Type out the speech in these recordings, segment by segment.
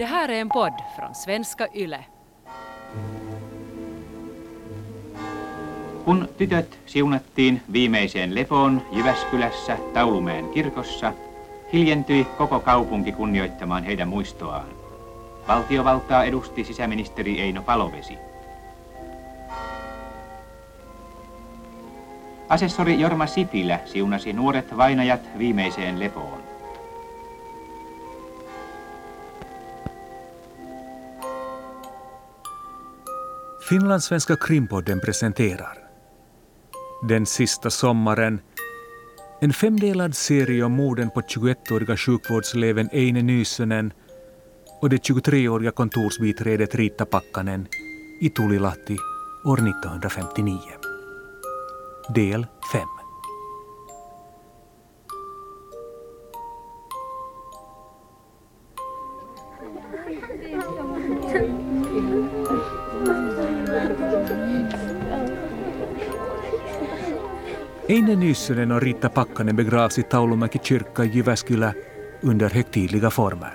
Det här är en podd från svenska YLE. Kun tytöt siunattiin viimeiseen lepoon Jyväskylässä Taulumäen kirkossa, hiljentyi koko kaupunki kunnioittamaan heidän muistoaan. Valtiovaltaa edusti sisäministeri Eino Palovesi. Asessori Jorma Sipilä siunasi nuoret vainajat viimeiseen lepoon. Finlandssvenska krimpodden presenterar Den sista sommaren en femdelad serie om morden på 21-åriga sjukvårdseleven Eine Nysönen och det 23-åriga kontorsbiträdet Rita Pakkanen i Tulilahti år 1959. Del 5. Eine Nysönen och Rita Pakkanen begravs i Taulumäki kyrka i Jyväskylä under högtidliga former.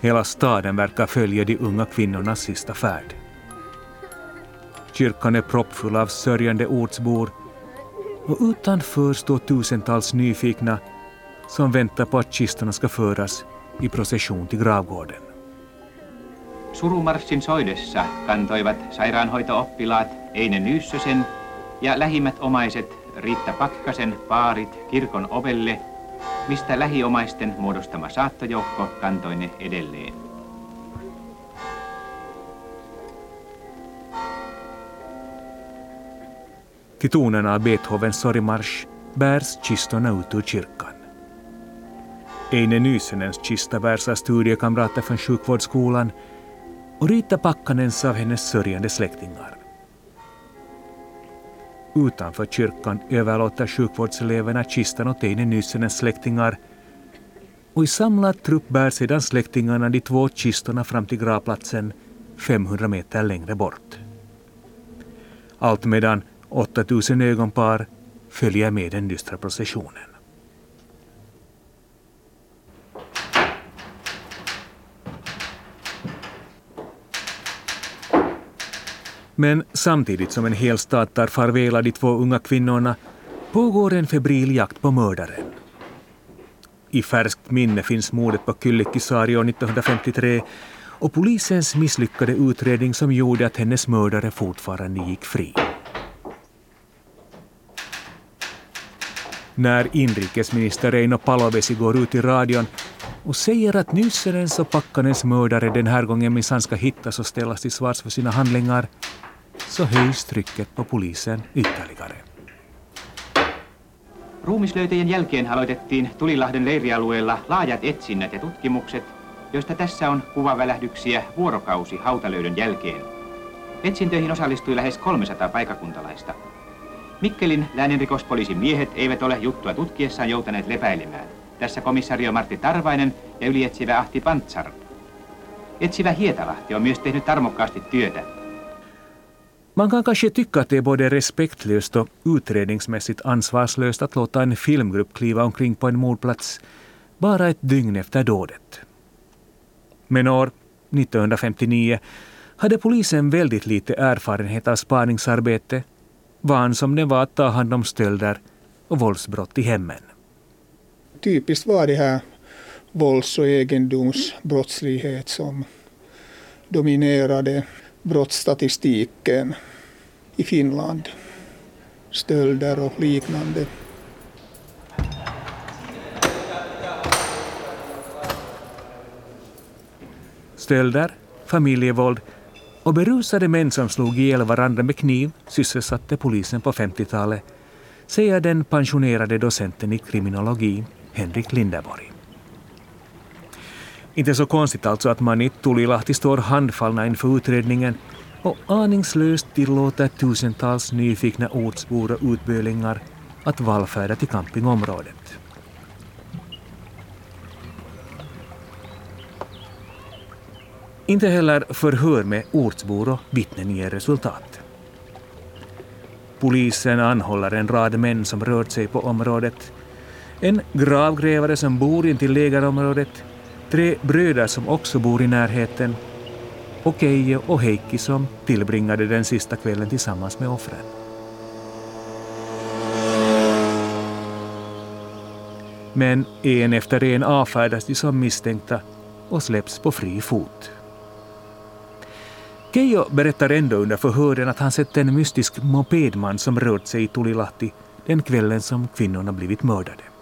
Hela staden verkar följa de unga kvinnornas sista färd. Kyrkan är proppfull av sörjande ortsbor och utanför står tusentals nyfikna som väntar på att kistorna ska föras i procession till gravgården. Surumarssin soidessa kantoivat sairaanhoitooppilaat Eine Nyyssösen ja lähimmät omaiset Riitta Pakkasen paarit kirkon ovelle, mistä lähiomaisten muodostama saattojoukko kantoi ne edelleen. Till tonerna av bärs kistorna ut ur kyrkan. Eine Nysönens kista bärs av studiekamrater från sjukvårdsskolan och Rita Pakkanens av hennes sörjande släktingar. Utanför kyrkan överlåter sjukvårdseleverna kistan åt Eine Nysönens släktingar och i samlad trupp bär sedan släktingarna de två kistorna fram till gravplatsen 500 meter längre bort. Allt medan 8000 ögonpar följer med den dystra processionen. Men samtidigt som en hel stad tar farväl av de två unga kvinnorna pågår en febril jakt på mördaren. I färskt minne finns mordet på Kyllikkisaari år 1953 och polisens misslyckade utredning som gjorde att hennes mördare fortfarande gick fri. När inrikesminister Reino Palovesi går ut i radion och säger att Nysserens och Pakkanens mördare den här gången minsann ska hittas och ställas till svars för sina handlingar så höjs trycket på polisen ytterligare. Ruumislöytöjen jälkeen aloitettiin Tulilahden leirialueella laajat etsinnät ja tutkimukset, joista tässä on kuvavälähdyksiä vuorokausi hautalöydön jälkeen. Etsintöihin osallistui lähes 300 paikakuntalaista. Mikkelin lääninrikospoliisin miehet eivät ole juttua tutkiessaan joutaneet lepäilemään. Tässä komissario Martti Tarvainen ja ylietsivä Ahti Pantsar. Etsivä Hietalahti on myös tehnyt tarmokkaasti työtä. Man kan kanske tycka att det är både respektlöst och utredningsmässigt ansvarslöst att låta en filmgrupp kliva omkring på en mordplats bara ett dygn efter dådet. Men år 1959 hade polisen väldigt lite erfarenhet av spaningsarbete, van som den var att ta hand om stölder och våldsbrott i hemmen. Typiskt var det här vålds och egendomsbrottslighet som dominerade brottsstatistiken i Finland. Stölder och liknande. Stölder, familjevåld och berusade män som slog ihjäl varandra med kniv sysselsatte polisen på 50-talet, säger den pensionerade docenten i kriminologi Henrik Lindeborg. Inte så konstigt alltså att man i Tulilahti står handfallna inför utredningen och aningslöst tillåter tusentals nyfikna ortsbor och utbölingar att vallfärda till campingområdet. Inte heller förhör med ortsbor och vittnen ger resultat. Polisen anhåller en rad män som rört sig på området. En gravgrävare som bor intill lägerområdet tre bröder som också bor i närheten och Keijo och Heikki som tillbringade den sista kvällen tillsammans med offren. Men en efter en avfärdas de som misstänkta och släpps på fri fot. Keijo berättar ändå under förhören att han sett en mystisk mopedman som rört sig i Tulilahti den kvällen som kvinnorna blivit mördade.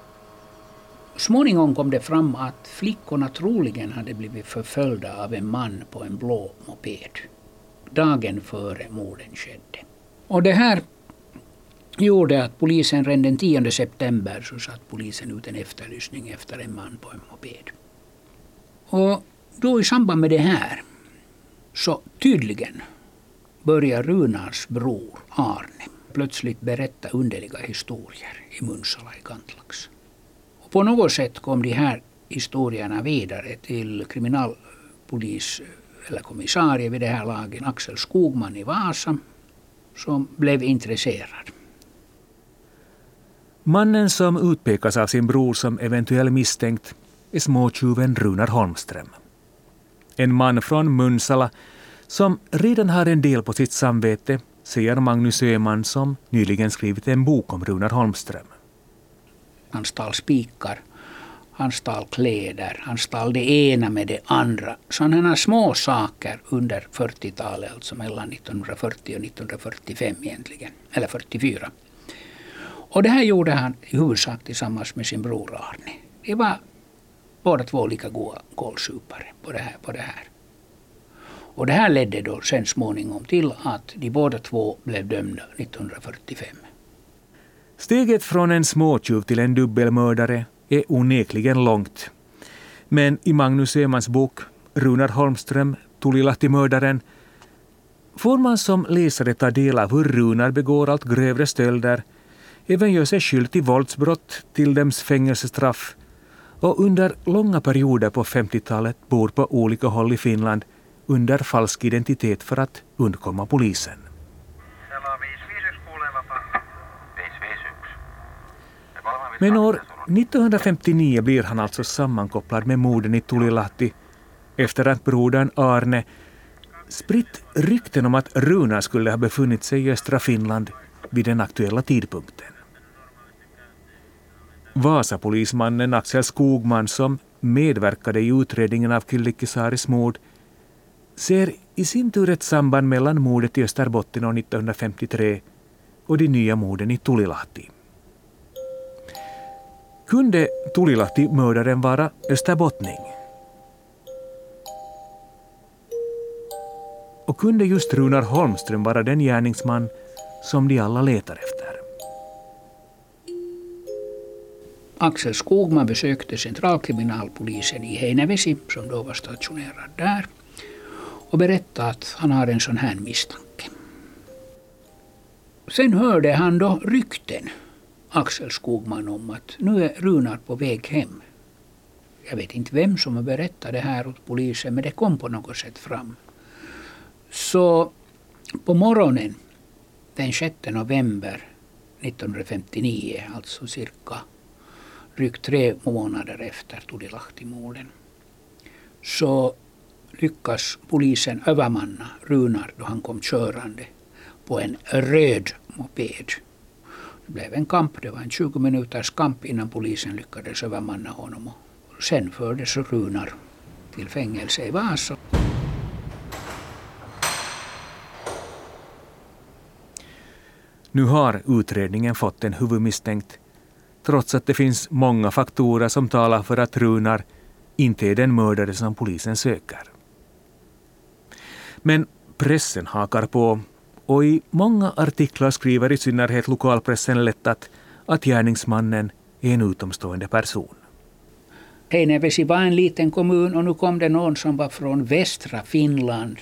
Småningom kom det fram att flickorna troligen hade blivit förföljda av en man på en blå moped. Dagen före morden skedde. Och det här gjorde att polisen redan den 10 september så satt polisen ut en efterlysning efter en man på en moped. Och då i samband med det här så tydligen börjar Runars bror Arne plötsligt berätta underliga historier i Munsala i Kantlax. På något sätt kom de här historierna vidare till kriminalpolis eller kommissarie vid det här laget, Axel Skogman i Vasa, som blev intresserad. Mannen som utpekas av sin bror som eventuell misstänkt är småtjuven Runar Holmström. En man från Munsala som redan har en del på sitt samvete, säger Magnus Öhman som nyligen skrivit en bok om Runar Holmström. Han stal spikar, han stal kläder, han stal det ena med det andra. Sådana små saker under 40-talet, alltså mellan 1940 och 1945 egentligen, eller 44. Och det här gjorde han i huvudsak tillsammans med sin bror Arne. Det var båda två lika goda kålsupare på det här. På det här. Och det här ledde då sen småningom till att de båda två blev dömda 1945. Steget från en småtjuv till en dubbelmördare är onekligen långt. Men i Magnus Öhmans bok Runar Holmström, Tulilahti-mördaren får man som läsare ta del av hur Runar begår allt grövre stölder, även gör sig skyldig till våldsbrott, tilldöms fängelsestraff och under långa perioder på 50-talet bor på olika håll i Finland under falsk identitet för att undkomma polisen. Men år 1959 blir han alltså sammankopplad med morden i Tulilahti efter att brodern Arne spritt rykten om att Runar skulle ha befunnit sig i östra Finland vid den aktuella tidpunkten. Vasapolismannen Axel Skogman som medverkade i utredningen av Kyllikkisaris mord ser i sin tur ett samband mellan mordet i Österbotten år 1953 och de nya morden i Tulilahti. Kunde Tulilahti-mördaren vara österbottning? Och kunde just Runar Holmström vara den gärningsman som de alla letar efter? Axel Skogman besökte centralkriminalpolisen i Heinävesi, som då var stationerad där, och berättade att han har en sån här misstanke. Sen hörde han då rykten, Axel Skogman, om att nu är Runar på väg hem. Jag vet inte vem som har berättat det här åt polisen, men det kom på något sätt fram. Så på morgonen den 6 november 1959, alltså cirka drygt tre månader efter Tudilahti-morden, så lyckas polisen övermanna Runar då han kom körande på en röd moped. Det blev en kamp, det var en 20 minuters kamp innan polisen lyckades övermanna honom. Och sen fördes Runar till fängelse i Vasa. Nu har utredningen fått en huvudmisstänkt trots att det finns många faktorer som talar för att Runar inte är den mördare som polisen söker. Men pressen hakar på och i många artiklar skriver i synnerhet lokalpressen lättat att gärningsmannen är en utomstående person. Heinävesi var en liten kommun och nu kom det någon som var från västra Finland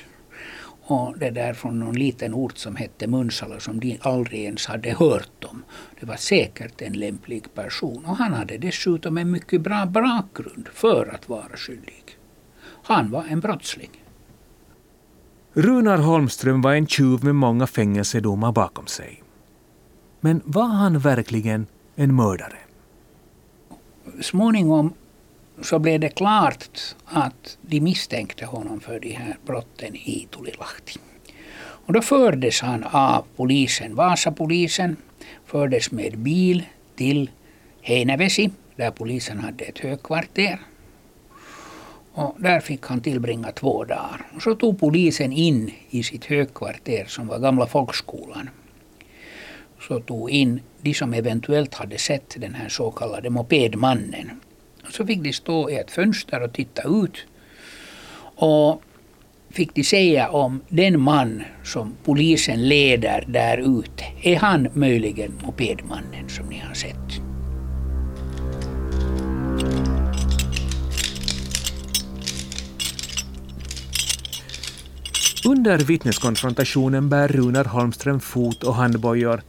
och det där från någon liten ort som hette Munsala som de aldrig ens hade hört om. Det var säkert en lämplig person och han hade dessutom en mycket bra bakgrund för att vara skyldig. Han var en brottsling. Runar Holmström var en tjuv med många fängelsedomar bakom sig. Men var han verkligen en mördare? Småningom så blev det klart att de misstänkte honom för de här brotten i Tulilahti. Och då fördes han av polisen, Vasapolisen, fördes med bil till Heinävesi där polisen hade ett högkvarter. Och där fick han tillbringa två dagar. Och så tog polisen in i sitt högkvarter som var gamla folkskolan. Så tog in de som eventuellt hade sett den här så kallade mopedmannen. Så fick de stå i ett fönster och titta ut. Och fick de säga om den man som polisen leder där ute, är han möjligen mopedmannen som ni har sett? Under vittneskonfrontationen bär Runar Holmström fot och handbojor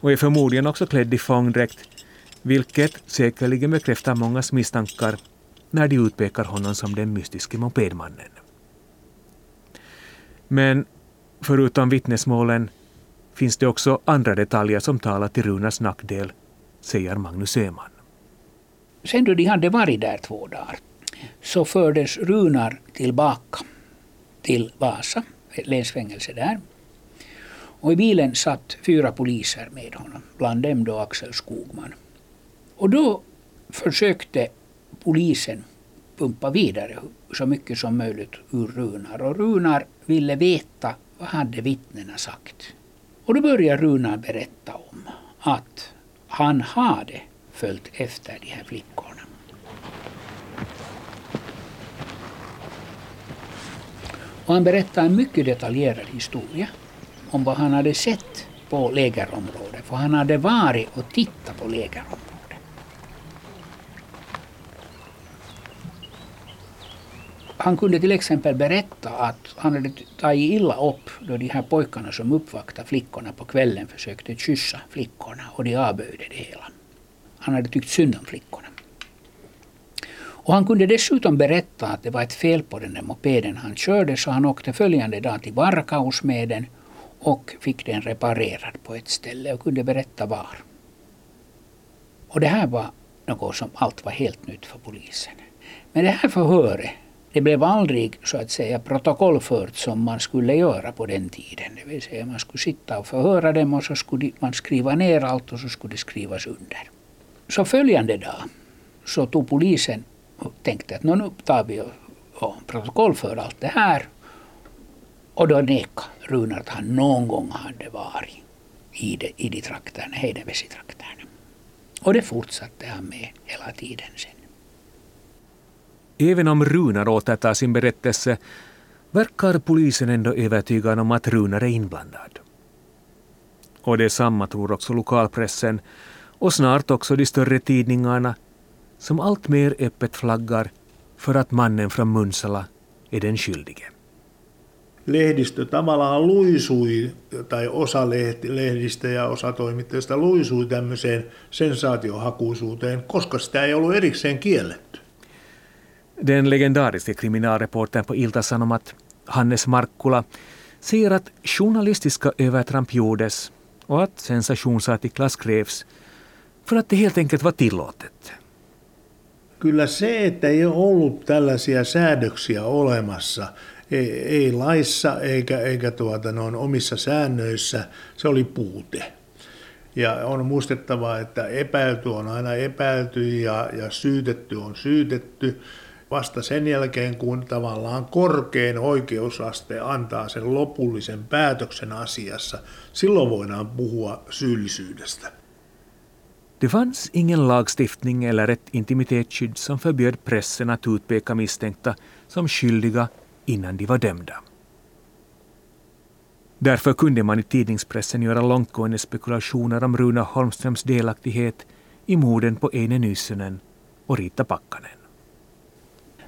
och är förmodligen också klädd i fångdräkt, vilket säkerligen bekräftar mångas misstankar när de utpekar honom som den mystiske mopedmannen. Men förutom vittnesmålen finns det också andra detaljer som talar till Runars nackdel, säger Magnus Öhman. Sen då de hade varit där två dagar så fördes Runar tillbaka till Vasa, ett länsfängelse där. Och i bilen satt fyra poliser med honom, bland dem då Axel Skogman. Och då försökte polisen pumpa vidare så mycket som möjligt ur Runar. Och Runar ville veta vad hade vittnena sagt. Och då började Runar berätta om att han hade följt efter de här flickorna. Och han berättade en mycket detaljerad historia om vad han hade sett på lägerområdet. För han hade varit och tittat på lägerområdet. Han kunde till exempel berätta att han hade tagit illa upp då de här pojkarna som uppvaktade flickorna på kvällen försökte kyssa flickorna och de avböjde det hela. Han hade tyckt synd om flickorna. Och han kunde dessutom berätta att det var ett fel på den där mopeden han körde så han åkte följande dag till Varkaus med den och fick den reparerad på ett ställe och kunde berätta var. Och det här var något som allt var helt nytt för polisen. Men det här förhöret det blev aldrig så att säga protokollfört som man skulle göra på den tiden. Det vill säga man skulle sitta och förhöra dem och så skulle man skriva ner allt och så skulle det skrivas under. Så följande dag så tog polisen och tänkte att nu tar vi och, och protokollför allt det här. Och då nekade Runar att han någon gång hade varit i de, i de trakterna, Heidenvesi-trakterna. Och det fortsatte han med hela tiden sen. Även om Runar återtar sin berättelse verkar polisen ändå övertygad om att Runar är inblandad. Och detsamma tror också lokalpressen och snart också de större tidningarna som allt mer öppet flaggar för att mannen från Munsala är den skyldige. Lehdistö tavallaan luisui, tai osa lehdistä ja osa toimittajista luisui tämmöiseen sensaatiohakuisuuteen, koska sitä ei ollut erikseen kielletty. Den legendariske kriminalreportern på Ilta-Sanomat, Hannes Markkula, säger att journalistiska övertramp gjordes och att sensationsartiklar skrevs för att det helt enkelt var tillåtet. Kyllä se, että ei ole ollut tällaisia säädöksiä olemassa, ei, ei laissa eikä, eikä tuota, noin omissa säännöissä, se oli puute. Ja on muistettava, että epäilty on aina epäilty ja, ja syytetty on syytetty. Vasta sen jälkeen, kun tavallaan korkein oikeusaste antaa sen lopullisen päätöksen asiassa, silloin voidaan puhua syyllisyydestä. Det fanns ingen lagstiftning eller ett intimitetsskydd som förbjöd pressen att utpeka misstänkta som skyldiga innan de var dömda. Därför kunde man i tidningspressen göra långtgående spekulationer om Runa Holmströms delaktighet i morden på Eine Nysönen och Rita Pakkanen.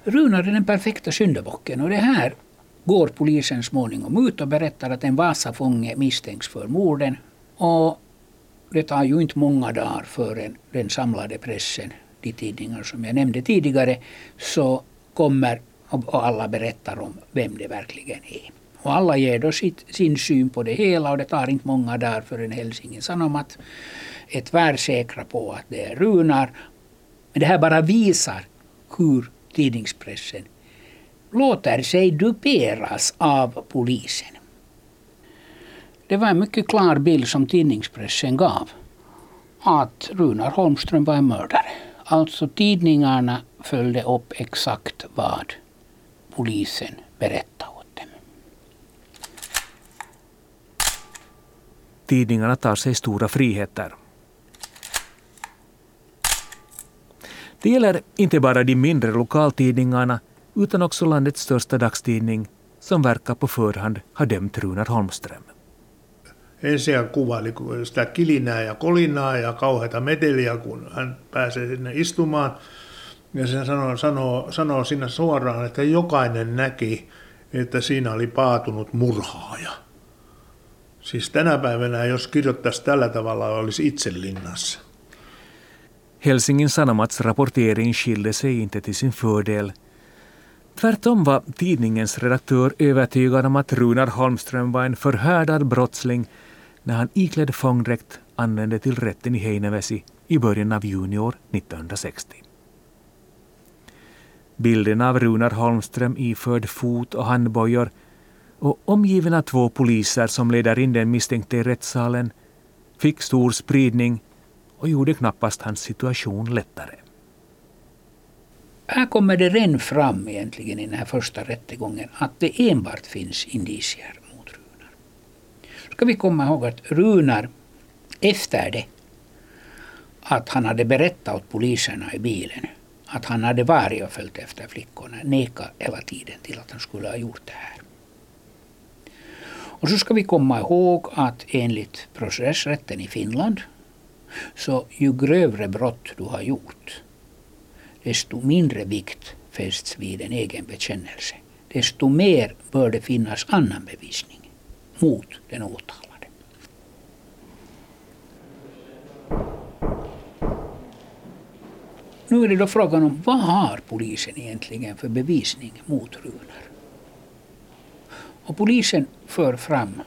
Runar är den perfekta syndabocken och det här går polisen småningom ut och berättar att en Vasafånge misstänks för morden. Och det tar ju inte många dagar förrän den samlade pressen, de tidningar som jag nämnde tidigare, så kommer och alla berättar om vem det verkligen är. Och alla ger då sitt, sin syn på det hela och det tar inte många dagar förrän Helsingin Sanomat är tvärsäkra på att det är Runar. Men det här bara visar hur tidningspressen låter sig duperas av polisen. Det var en mycket klar bild som tidningspressen gav att Runar Holmström var en mördare. Alltså tidningarna följde upp exakt vad polisen berättade åt dem. Tidningarna tar sig stora friheter. Det gäller inte bara de mindre lokaltidningarna utan också landets största dagstidning som verkar på förhand ha dömt Runar Holmström. Ensin hän kuvaili sitä kilinää ja kolinaa ja kauheita meteliä, kun hän pääsee sinne istumaan. Ja se sanoo, sanoo, sanoo siinä suoraan, että jokainen näki, että siinä oli paatunut murhaaja. Siis tänä päivänä, jos kirjoittaisi tällä tavalla, olisi itse linnassa. Helsingin Sanomats rapportering skilde sig inte till sin fördel. Tvärtom var tidningens redaktör övertygad om att Runar Holmström var en förhärdad brottsling när han iklädd fångdräkt anlände till rätten i Heinävesi i början av juni år 1960. Bilden av Runar Holmström iförd fot och handbojor och omgiven av två poliser som leder in den misstänkte i rättssalen fick stor spridning och gjorde knappast hans situation lättare. Här kommer det redan fram egentligen i den här första rättegången att det enbart finns indicier. Ska vi komma ihåg att Runar efter det att han hade berättat åt poliserna i bilen att han hade varit och följt efter flickorna nekade hela tiden till att han skulle ha gjort det här. Och så ska vi komma ihåg att enligt processrätten i Finland så ju grövre brott du har gjort desto mindre vikt fästs vid en egen bekännelse. Desto mer bör det finnas annan bevisning mot den åtalade. Nu är det då frågan om vad har polisen egentligen för bevisning mot Runar? Och polisen för fram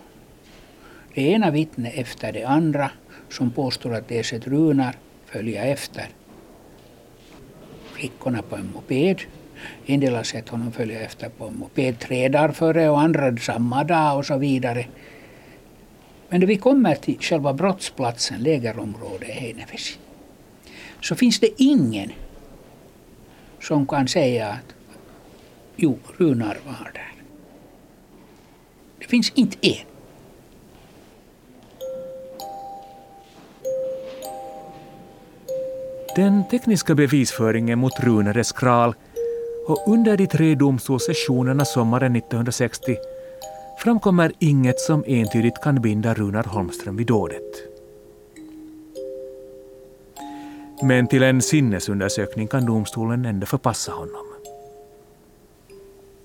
det ena vittnet efter det andra som påstår att de sett Runar följa efter flickorna på en moped. En del har sett honom följa efter på moped tre dagar före och andra samma dag och så vidare. Men när vi kommer till själva brottsplatsen, lägerområdet i Heinävesi, så finns det ingen som kan säga att jo, Runar var där. Det finns inte en. Den tekniska bevisföringen mot Runar är skral och under de tre domstolssessionerna sommaren 1960 framkommer inget som entydigt kan binda Runar Holmström vid dådet. Men till en sinnesundersökning kan domstolen ändå förpassa honom.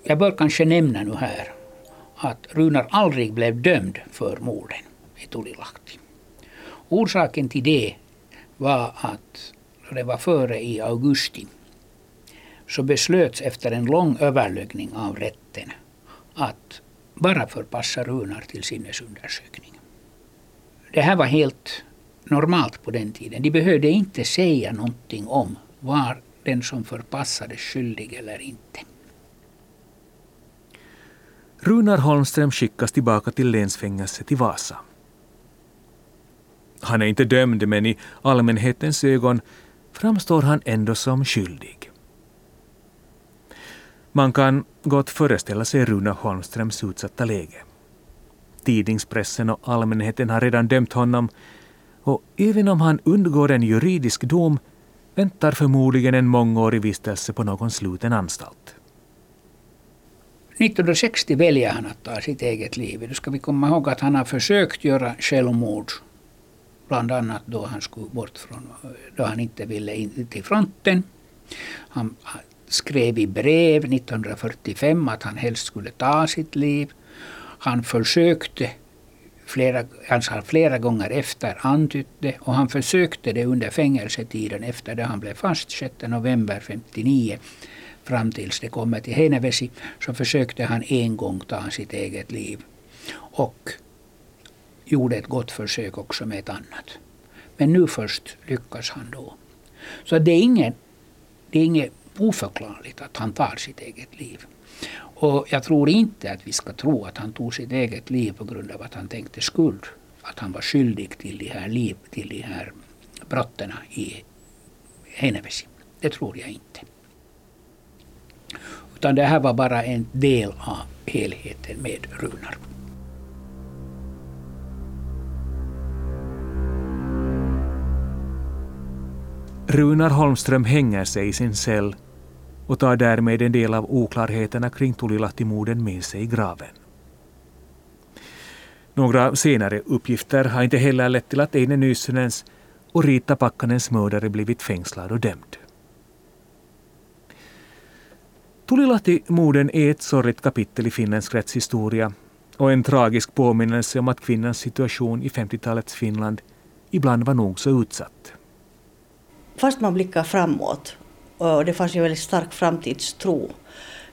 Jag bör kanske nämna nu här att Runar aldrig blev dömd för morden i Tulilahti. Orsaken till det var att det var före i augusti, så beslöts efter en lång överläggning av rätten att bara förpassa Runar till sinnesundersökning. Det här var helt normalt på den tiden. De behövde inte säga någonting om var den som förpassades skyldig eller inte. Runar Holmström skickas tillbaka till länsfängelset i Vasa. Han är inte dömd men i allmänhetens ögon framstår han ändå som skyldig. Man kan gott föreställa sig Rune Holmströms utsatta läge. Tidningspressen och allmänheten har redan dömt honom och även om han undgår en juridisk dom väntar förmodligen en mångårig vistelse på någon sluten anstalt. 1960 väljer han att ta sitt eget liv. Då ska vi komma ihåg att han har försökt göra självmord Bland annat då han skulle bort från, då han inte ville in till fronten. Han skrev i brev 1945 att han helst skulle ta sitt liv. Han försökte flera, alltså flera gånger efter antytt det och han försökte det under fängelsetiden efter det han blev fast 6 november 1959 fram tills det kommer till Heinevesi, så försökte han en gång ta sitt eget liv. Och gjorde ett gott försök också med ett annat. Men nu först lyckas han då. Så det är ingen det är ingen oförklarligt att han tar sitt eget liv. Och jag tror inte att vi ska tro att han tog sitt eget liv på grund av att han tänkte skuld. Att han var skyldig till de här, liv, till de här brotten i Heinävesi. Det tror jag inte. Utan det här var bara en del av helheten med Runar. Runar Holmström hänger sig i sin cell och tar därmed en del av oklarheterna kring Tulilahtimorden med sig i graven. Några senare uppgifter har inte heller lett till att Eine Nysynens och Rita Pakkanens mördare blivit fängslad och dömd. Tulilahti-morden är ett sorgligt kapitel i finländsk rättshistoria och en tragisk påminnelse om att kvinnans situation i 50-talets Finland ibland var nog så utsatt. Fast man blickar framåt och det fanns ju väldigt stark framtidstro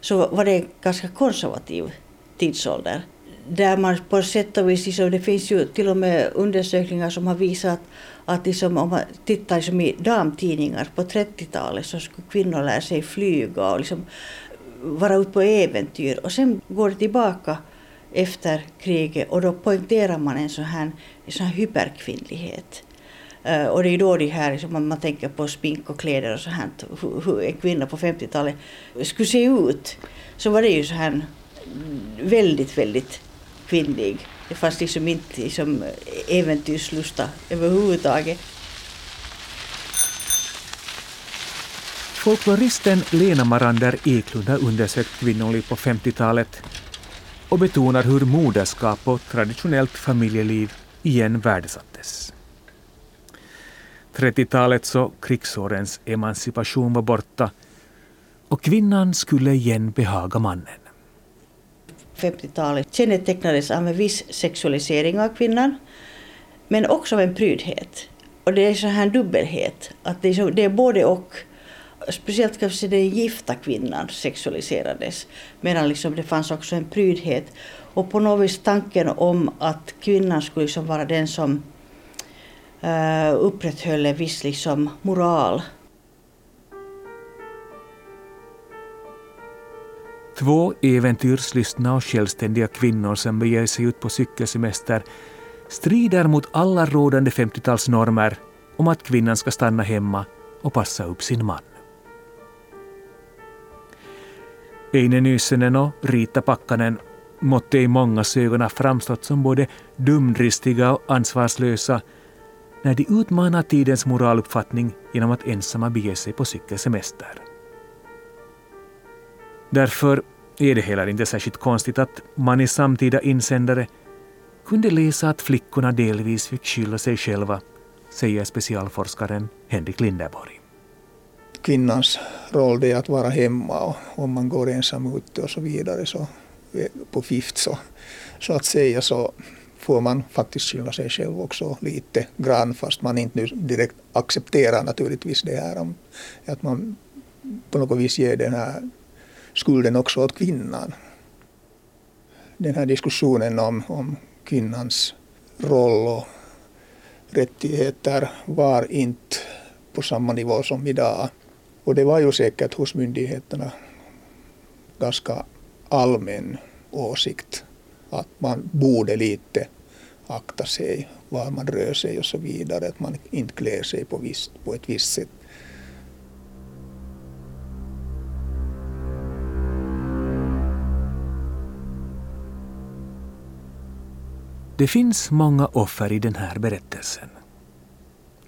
så var det en ganska konservativ tidsålder. Där man på sätt och vis, liksom, det finns ju till och med undersökningar som har visat att liksom, om man tittar liksom i damtidningar på 30-talet så skulle kvinnor lära sig flyga och liksom vara ute på äventyr. Och sen går det tillbaka efter kriget och då poängterar man en sån här, en sån här hyperkvinnlighet. Eh, och det är då det här, liksom, man tänker på smink och kläder och så här, hur, hur en kvinna på 50-talet skulle se ut, så var det ju så här väldigt, väldigt kvinnlig. Det fanns liksom inte liksom, äventyrslusta överhuvudtaget. Folkloristen Lena Marander Eklund har undersökt kvinnoliv på 50-talet och betonar hur moderskap och traditionellt familjeliv igen värdesattes. 30-talets och krigsårens emancipation var borta och kvinnan skulle igen behaga mannen. 50-talet kännetecknades av en viss sexualisering av kvinnan men också av en prydhet. Och det är så här en dubbelhet, att det är, så, det är både och. Speciellt kanske den gifta kvinnan sexualiserades medan liksom det fanns också en prydhet. Och på något vis tanken om att kvinnan skulle liksom vara den som uh, upprätthöll en viss liksom moral Två äventyrslystna och självständiga kvinnor som beger sig ut på cykelsemester strider mot alla rådande 50-talsnormer om att kvinnan ska stanna hemma och passa upp sin man. Eine Nysenen och Rita Pakkanen måtte i mångas ögon ha framstått som både dumdristiga och ansvarslösa när de utmanar tidens moraluppfattning genom att ensamma bege sig på cykelsemester. Därför är det heller inte särskilt konstigt att man i samtida insändare kunde läsa att flickorna delvis fick skylla sig själva, säger specialforskaren Henrik Lindeborg. Kvinnans roll är att vara hemma och om man går ensam ute och så vidare så på fift så, så att säga så får man faktiskt skylla sig själv också lite grann fast man inte nu direkt accepterar naturligtvis det här om att man på något vis ger den här skulden också åt kvinnan. Den här diskussionen om, om kvinnans roll och rättigheter var inte på samma nivå som idag. Och det var ju säkert hos myndigheterna ganska allmän åsikt att man borde lite akta sig var man rör sig och så vidare, att man inte klär sig på, visst, på ett visst sätt. Det finns många offer i den här berättelsen.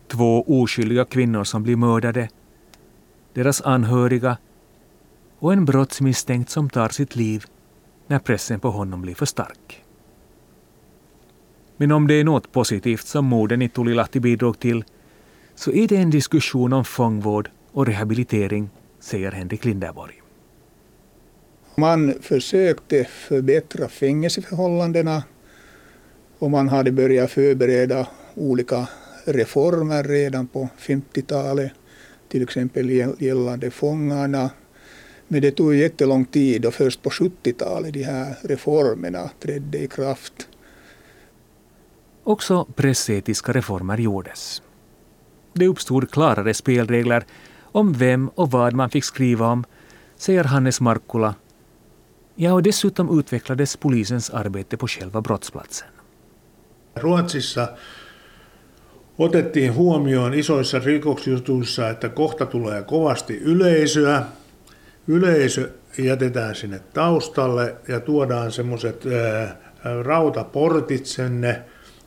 Två oskyldiga kvinnor som blir mördade, deras anhöriga och en brottsmisstänkt som tar sitt liv när pressen på honom blir för stark. Men om det är något positivt som morden i Tulilahti bidrog till så är det en diskussion om fångvård och rehabilitering, säger Henrik Linderborg. Man försökte förbättra fängelseförhållandena och man hade börjat förbereda olika reformer redan på 50-talet, till exempel gällande fångarna. Men det tog jättelång tid och först på 70-talet de här reformerna trädde i kraft. Också pressetiska reformer gjordes. Det uppstod klarare spelregler om vem och vad man fick skriva om, säger Hannes Markkula. Ja, och dessutom utvecklades polisens arbete på själva brottsplatsen. Ruotsissa otettiin huomioon isoissa rikoksjutuissa, että kohta tulee kovasti yleisöä. Yleisö jätetään sinne taustalle ja tuodaan semmoiset rautaportit sinne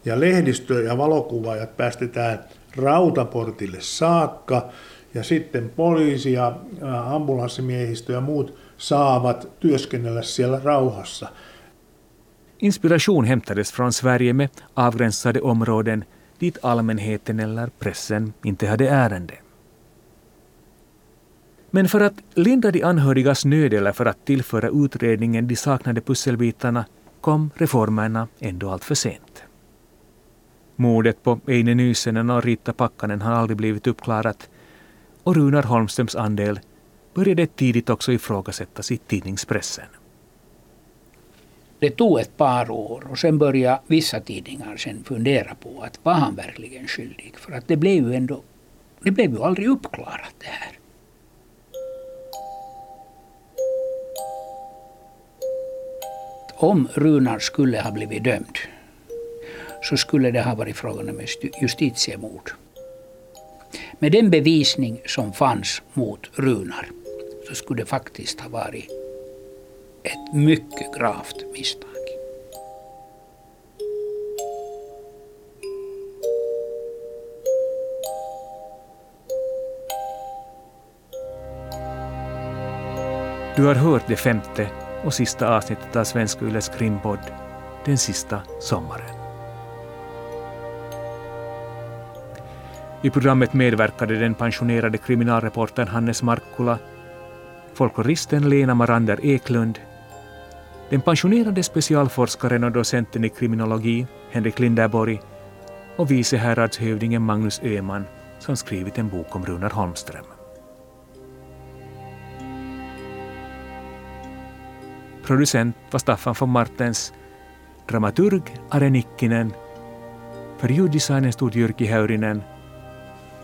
ja lehdistö ja valokuvaajat päästetään rautaportille saakka ja sitten poliisi ja ambulanssimiehistö ja muut saavat työskennellä siellä rauhassa. Inspiration hämtades från Sverige med avgränsade områden dit allmänheten eller pressen inte hade ärende. Men för att lindra de anhörigas nöd eller för att tillföra utredningen de saknade pusselbitarna kom reformerna ändå allt för sent. Mordet på Eine Nysenen och Rita Pakkanen har aldrig blivit uppklarat och Runar Holmströms andel började tidigt också ifrågasättas i tidningspressen. Det tog ett par år och sen började vissa tidningar sen fundera på att var han verkligen skyldig? För att det blev ju ändå, det blev ju aldrig uppklarat det här. Om Runar skulle ha blivit dömd så skulle det ha varit frågan om justitiemord. Med den bevisning som fanns mot Runar så skulle det faktiskt ha varit ett mycket gravt misstag. Du har hört det femte och sista avsnittet av Svenska Yles krimpodd Den sista sommaren. I programmet medverkade den pensionerade kriminalreportern Hannes Markkula, folkloristen Lena Marander Eklund, den pensionerade specialforskaren och docenten i kriminologi Henrik Linderborg och vice häradshövdingen Magnus Öhman som skrivit en bok om Runar Holmström. Producent var Staffan von Martens, dramaturg Are Nikkinen, för ljuddesignen stod Jyrki Häyrinen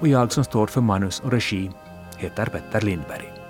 och jag som står för manus och regi heter Petter Lindberg.